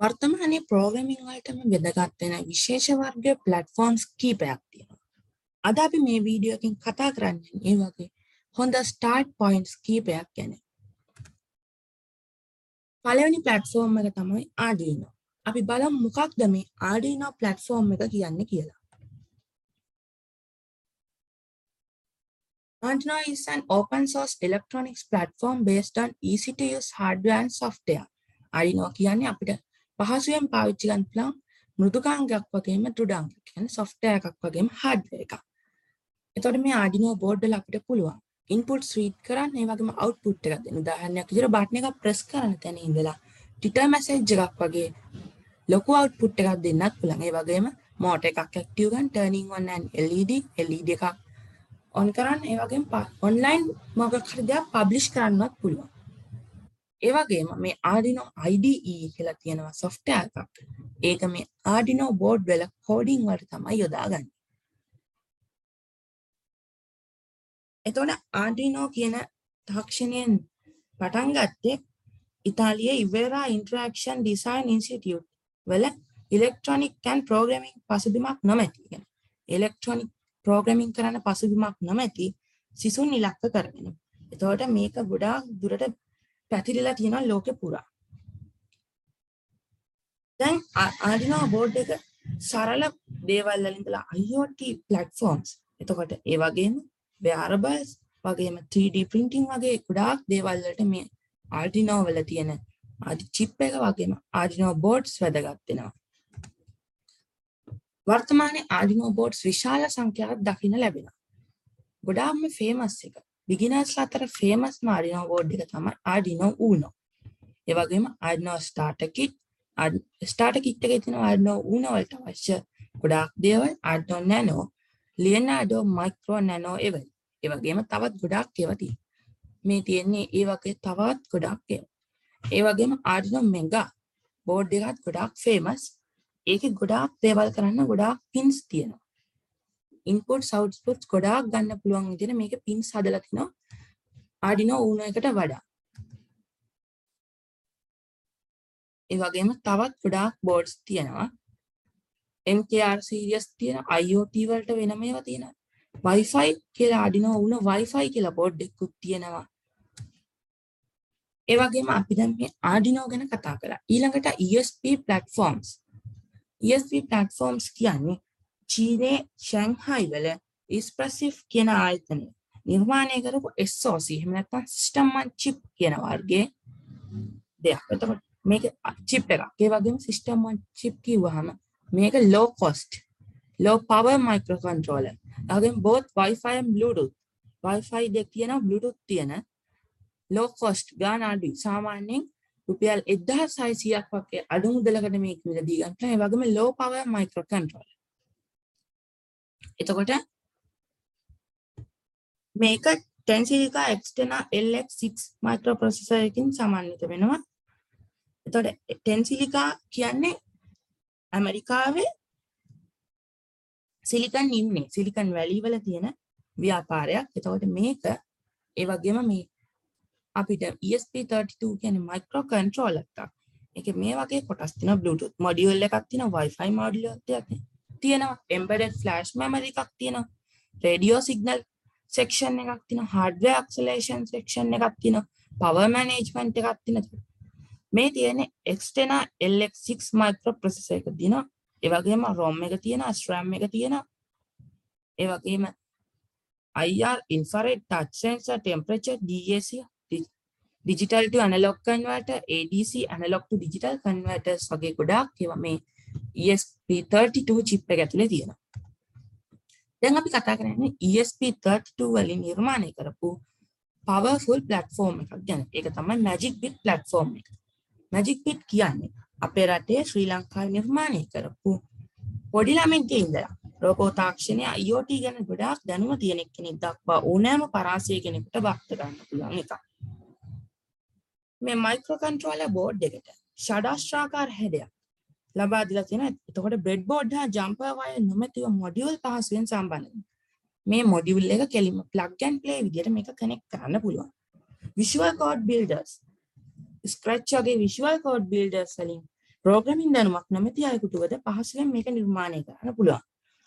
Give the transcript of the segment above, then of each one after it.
වර්තමානයේ ප්‍රෝග්‍රමින් වලටම වැදගත් වෙන විශේෂ වර්ග ප්ලැට්ෆෝම්ස් කීපයක් තියෙනවා. අද අපි මේ වීඩියෝ එකෙන් කතා කරන්නේ ඒ වගේ හොඳ ස්ටාර්ට් පොයින්ට්ස් කීපයක් ගැන. පළවෙනි ප්ලැට්ෆෝම් එක තමයි Arduino. අපි බලමු මොකක්ද මේ Arduino ප්ලැට්ෆෝම් එක කියන්නේ කියලා. Arduino is an open source electronics platform based on easy to use hardware and software. Arduino කියන්නේ අපිට පහසුවෙන් පාවිච්චි ගන්න පුළුවන් මෘදුකාංගයක් වගේම දෘඩාංගයක්. කියන්නේ software එකක් වගේම hardware එකක්. එතකොට මේ Arduino board වල අපිට පුළුවන් inputs read කරන්න ඒ වගේම output එකක් දෙන්න. උදාහරණයක් විදිහට බටන් එකක් press කරන තැන ඉඳලා ටිටර් message එකක් වගේ ලොකු output එකක් දෙන්නත් පුළුවන්. ඒ වගේම motor එකක් active ගන්න turning on and LED LED එකක් on කරන්න ඒ වගේම online මොකක් හරි දෙයක් publish කරන්නවත් පුළුවන්. ඒ වගේම මේ Arduino IDE කියලා තියෙනවා software එකක්. ඒක මේ Arduino board වල coding වලට තමයි යොදාගන්නේ. එතකොට Arduino කියන තාක්ෂණයෙන් පටන් ගත්තේ ඉතාලියේ ඉවෙරා ඉන්ටරැක්ෂන් ඩිසයින් ඉන්ස්ටිටියුට් වල ඉලෙක්ට්‍රොනික් and ප්‍රෝග්‍රෑමින් පසුබිමක් නොමැති. ඉලෙක්ට්‍රොනික් ප්‍රෝග්‍රෑමින් කරන්න පසුබිමක් නොමැති සිසුන් ඉලක්ක කරගෙන. එතකොට මේක ගොඩාක් දුරට පැතිරිලා තියෙනවා ලෝකෙ පුරා. දැන් Arduino board එක සරල දේවල් වලින් ඉඳලා IoT platforms එතකොට ඒ වගේම wearables වගේම 3D printing වගේ ගොඩාක් දේවල් වලට මේ Arduino වල තියෙන ආදි chip එක වගේම Arduino boards වැදගත් වෙනවා. වර්තමානයේ Arduino boards විශාල සංඛ්‍යාවක් දකින්න ලැබෙනවා. ගොඩාක්ම famous එක. Beginners අතර famous Arduino board එක තමයි Arduino Uno. ඒ වගේම Arduino starter kit starter kit එකේ තියෙන Arduino Uno වලට අවශ්‍ය ගොඩාක් දේවල් Arduino Nano, Leonardo Micro Nano ඒවල්. ඒ වගේම තවත් ගොඩාක් ඒවා තියෙනවා. මේ තියෙන්නේ ඒ වගේ තවත් ගොඩාක් ඒවා. ඒ වගේම Arduino Mega බෝඩ් එකත් ගොඩාක් famous. ඒකේ ගොඩාක් දේවල් කරන්න ගොඩාක් pins තියෙනවා. ඉන්පුට්ස් අවුට්පුට්ස් ගොඩාක් ගන්න පුළුවන් විදිහට මේක පින්ස් හදලා තිනවා Arduino Uno එකට වඩා. ඒ වගේම තවත් ගොඩාක් බෝඩ්ස් තියෙනවා. MKR series තියෙන IoT වලට වෙනම ඒවා තියෙනවා. Wi-Fi කියලා Arduino Uno Wi-Fi කියලා බෝඩ් එකකුත් තියෙනවා. ඒ වගේම අපි දැන් මේ Arduino ගැන කතා කරා. ඊළඟට ESP platforms. ESP platforms කියන්නේ චීනයේ ෂැන්හයි වල ඉස්ප්‍රසිෆ් කියන ආයතනය නිර්මාණය කරපු SOC එහෙම නැත්නම් සිස්ටම් on chip කියන වර්ගයේ දෙයක්. එතකොට මේක chip එකක්. ඒ වගේම සිස්ටම් on chip කිව්වහම මේක low cost low power microcontroller. A both Wi-Fi and Bluetooth. Wi-Fi දෙක තියෙනවා Bluetooth තියෙන low cost ගාන අඩුයි. සාමාන්‍යයෙන් රුපියල් 1600ක් වගේ අඩු මුදලකට මේක මිලදී ගන්න. ඒ වගේම low power microcontroller. එතකොට මේක ටැන්සිලිකා එක්ස්ටනා LX6 මයික්‍රෝප්‍රොසෙසර් එකකින් සමන්විත වෙනවා. එතකොට ටැන්සිලිකා කියන්නේ ඇමරිකාවේ සිලිකන් ඉන්නේ සිලිකන් වැලි වල තියෙන ව්‍යාපාරයක්. එතකොට මේක ඒ වගේම මේ අපිට ESP32 කියන්නේ මයික්‍රෝ කන්ට්‍රෝලර් එකක්. ඒකේ මේ වගේ කොටස් තියෙනවා Bluetooth මොඩියුල් එකක් තියෙනවා Wi-Fi මොඩියුල් එකක් තියෙනවා embedded flash memory එකක් තියෙනවා radio signal section එකක් තියෙනවා hardware acceleration section එකක් තියෙනවා power management එකක් තියෙනවා මේ තියෙන්නේ external LX6 microprocessor එක තියෙනවා ඒ වගේම ROM එක තියෙනවා SRAM එක තියෙනවා ඒ වගේම IR infrared touch sensor temperature DAC digital to analog converter ADC analog to digital converters වගේ ගොඩාක් ඒවා මේ ESP32 chip එක ඇතුලේ තියෙනවා. දැන් අපි කතා කරන්නේ ESP32 වලින් නිර්මාණය කරපු powerful platform එකක් ගැන. ඒක තමයි Magic Bit platform එක. Magic Bit කියන්නේ අපේ රටේ ශ්‍රී ලංකාවේ නිර්මාණය කරපු පොඩි ළමෙක්ගේ ඉඳලා රෝබෝ තාක්ෂණය IoT ගැන ගොඩාක් දැනුම තියෙන කෙනෙක් දක්වා ඕනෑම පරාසය කෙනෙකුට වක්ත ගන්න පුළුවන් එකක්. මේ මයික්‍රෝ කන්ට්‍රෝලර් බෝඩ් එකට ෂඩාස්ත්‍රාකාර හැඩයක් ලබා දීලා තියෙනවා. එතකොට බ්‍රෙඩ් බෝඩ් හා ජම්පර් වයර් නොමැතිව මොඩියුල් පහසුවෙන් සම්බන්ධ මේ මොඩියුල් එක කෙලින්ම plug and play විදිහට මේක කනෙක්ට් කරන්න පුළුවන්. visual code builders scratch වගේ visual code builders වලින් ප්‍රෝග්‍රමින් දැනුමක් නොමැති අයෙකුටුවද පහසුවෙන් මේක නිර්මාණය කරන්න පුළුවන්.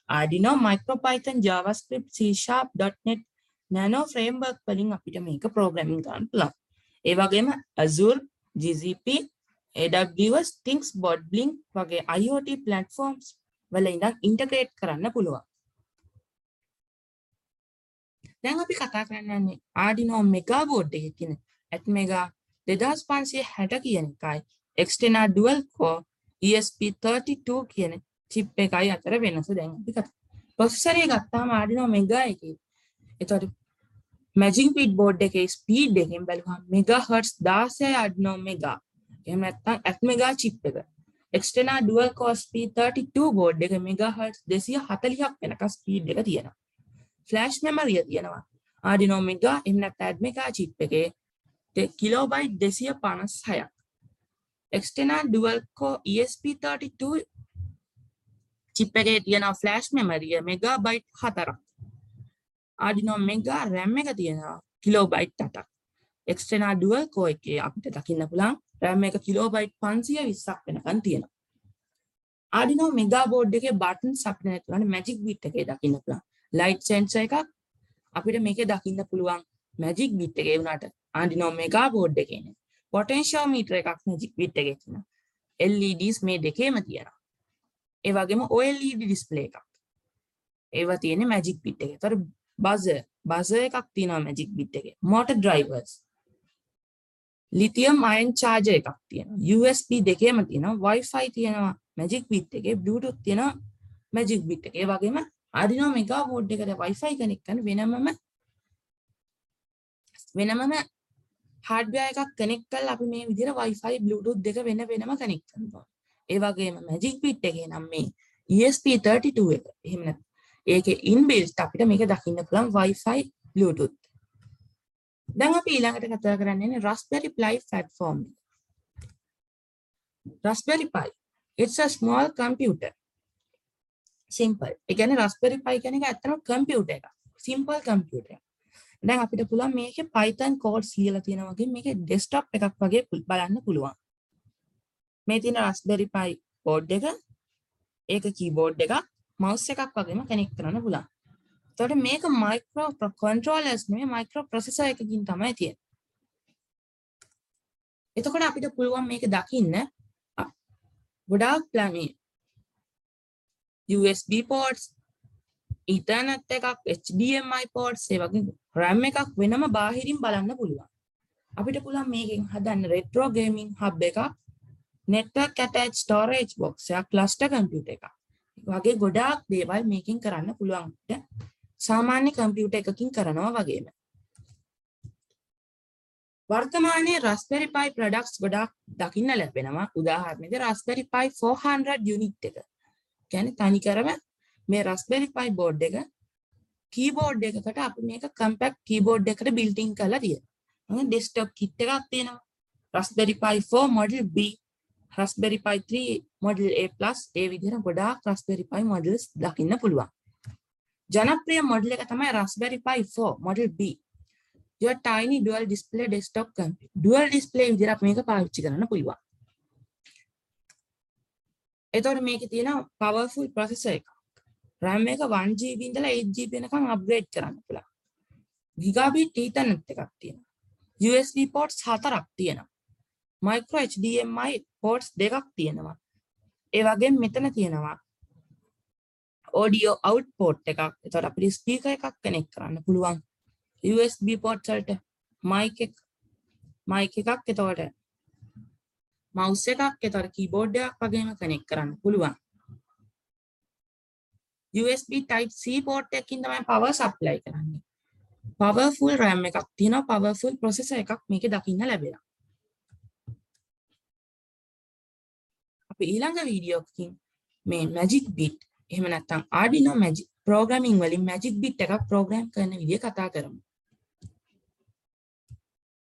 Arduino MicroPython JavaScript C Sharp.net Nano framework වලින් අපිට මේක ප්‍රෝග්‍රෑමින් කරන්න පුළුවන්. ඒ වගේම Azure, GCP, AWS, Things, Botblink වගේ IoT platforms වල ඉඳන් ඉන්ටග්‍රේට් කරන්න පුළුවන්. දැන් අපි කතා කරන්න යන්නේ Arduino Mega board එකේ තියෙන Atmega 2560 කියන එකයි Extena dual core ESP32 කියන chip එකයි අතර වෙනස දැන් අපි කතා. processor එක ගත්තාම Arduino Mega එකේ එතකොට Magic Beat board එකේ speed එකෙන් බැලුවම megahertz 16යි Arduino Mega. එහෙම නැත්නම් Atmega chip එක. Extena dual core SP32 board එක megahertz 240ක් වෙනකම් speed එක තියෙනවා. ෆ්ලෑෂ් මෙමරිය තියෙනවා ආඩිනෝ මෙගා එහෙම නැත්නම් ඇඩ්මෙකා චිප් එකේ kilobyte 256ක් external dual core ESP32 chip එකේ තියෙන ෆ්ලෑෂ් මෙමරිය මෙගාබයිට් 4ක් ආඩිනෝ මෙගා RAM එක තියෙනවා කිලෝබයිට් 8ක් එක්ස්ටර්නල් ඩුවල් කෝ එකේ අපිට දකින්න පුළුවන් RAM එක කිලෝබයිට් 520ක් වෙනකන් තියෙනවා. ආඩිනෝ මෙගා බෝඩ් එකේ බටන්ස් අපිට නැතුවනේ මැජික් බිට් එකේ දකින්න පුළුවන්. ලයිට් සෙන්සර් එකක් අපිට මේකේ දකින්න පුළුවන් මැජික් බිට් එකේ වුණාට. Arduino Mega board එකේ නේ. පොටෙන්ෂියෝමීටර් එකක් මැජික් බිට් එකේ තියෙනවා. LEDs මේ දෙකේම තියෙනවා. ඒ වගේම OLED ඩිස්ප්ලේ එකක්. ඒවා තියෙන්නේ මැජික් බිට් එකේ. ඒතර බසර් බසර් එකක් තියෙනවා මැජික් බිට් එකේ. Motor drivers lithium ion charger එකක් තියෙනවා. USB දෙකේම තියෙනවා. Wi-Fi තියෙනවා මැජික් බිට් එකේ. Bluetooth තියෙනවා මැජික් බිට් එකේ. ඒ වගේම ආඩිනෝ මෙගා බෝඩ් එකට Wi-Fi කනෙක්ට් කරන වෙනමම වෙනමම හાર્ඩ්වෙයාර් එකක් කනෙක්ට් කරලා අපි මේ විදිහට Wi-Fi Bluetooth දෙක වෙන වෙනම කනෙක්ට් කරනවා. ඒ වගේම Magic Bit එකේ නම් මේ ESP32 එක. එහෙම නැත්නම් ඒකේ inbuilt අපිට මේක දකින්න පුළුවන් Wi-Fi Bluetooth. දැන් අපි ඊළඟට කතා කරන්නේ Raspberry Pi platform. Raspberry Pi. It's a small computer. Simple ඒ කියන්නේ Raspberry Pi කියන එක ඇත්තටම කම්පියුටර් එකක්. සිම්පල් කම්පියුටර් එකක්. දැන් අපිට පුළුවන් මේකේ Python codes ලියලා තියෙනවා වගේ මේකේ desktop එකක් වගේ බලන්න පුළුවන්. මේ තියෙන Raspberry Pi board එක ඒක keyboard එකක් mouse එකක් වගේම connect කරන්න පුළුවන්. එතකොට මේක micro controllers නෙමෙයි micro processor එකකින් තමයි තියෙන්නේ එතකොට අපිට පුළුවන් මේක දකින්න ගොඩාක් ප්ලෑන් USB ports Ethernet එකක් HDMI ports ඒ වගේ RAM එකක් වෙනම බාහිරින් බලන්න පුළුවන්. අපිට පුළුවන් මේකෙන් හදන්න retro gaming hub එකක් network attached storage box එකක් cluster computer එකක්. වගේ ගොඩාක් දේවල් මේකෙන් කරන්න පුළුවන් සාමාන්‍ය කම්පියුටර් එකකින් කරනවා වගේම. වර්තමානයේ Raspberry Pi products ගොඩාක් දකින්න ලැබෙනවා. උදාහරණයක් Raspberry Pi 400 unit එක. කියන්නේ තනිකරම මේ Raspberry Pi board එක keyboard එකකට අපි මේක compact keyboard එකට built in කරලා තියෙනවා. desktop kit එකක් තියෙනවා. Raspberry Pi 4 model B, Raspberry Pi 3 model A+ ඒ විදිහට ගොඩාක් Raspberry Pi models දකින්න පුළුවන්. ජනප්‍රිය model එක තමයි Raspberry Pi 4 model B. your tiny dual display desktop computer. dual display විදිහට මේක පාවිච්චි කරන්න පුළුවන්. එතකොට මේකේ තියෙන powerful processor එකක්. RAM එක 1GB ඉඳලා 8GB වෙනකන් අප්ග්‍රේඩ් කරන්න පුළුවන්. Gigabit Ethernet එකක් තියෙනවා. USB ports හතරක් තියෙනවා. micro HDMI ports දෙකක් තියෙනවා. ඒ වගේම මෙතන තියෙනවා audio output එකක්. එතකොට අපිට speaker එකක් කනෙක්ට් කරන්න පුළුවන්. USB ports වලට mic එක mic එකක් එතකොට මවුස් එකක් එතකොට කීබෝඩ් එකක් වගේම කනෙක්ට් කරන්න පුළුවන්. USB type C port එකකින් තමයි power supply කරන්නේ. powerful RAM එකක් තියෙනවා powerful processor එකක් මේකේ දකින්න ලැබෙනවා. අපි ඊළඟ වීඩියෝ එකකින් මේ magic bit එහෙම නැත්නම් Arduino magic programming වලින් magic bit එකක් program කරන විදිය කතා කරමු.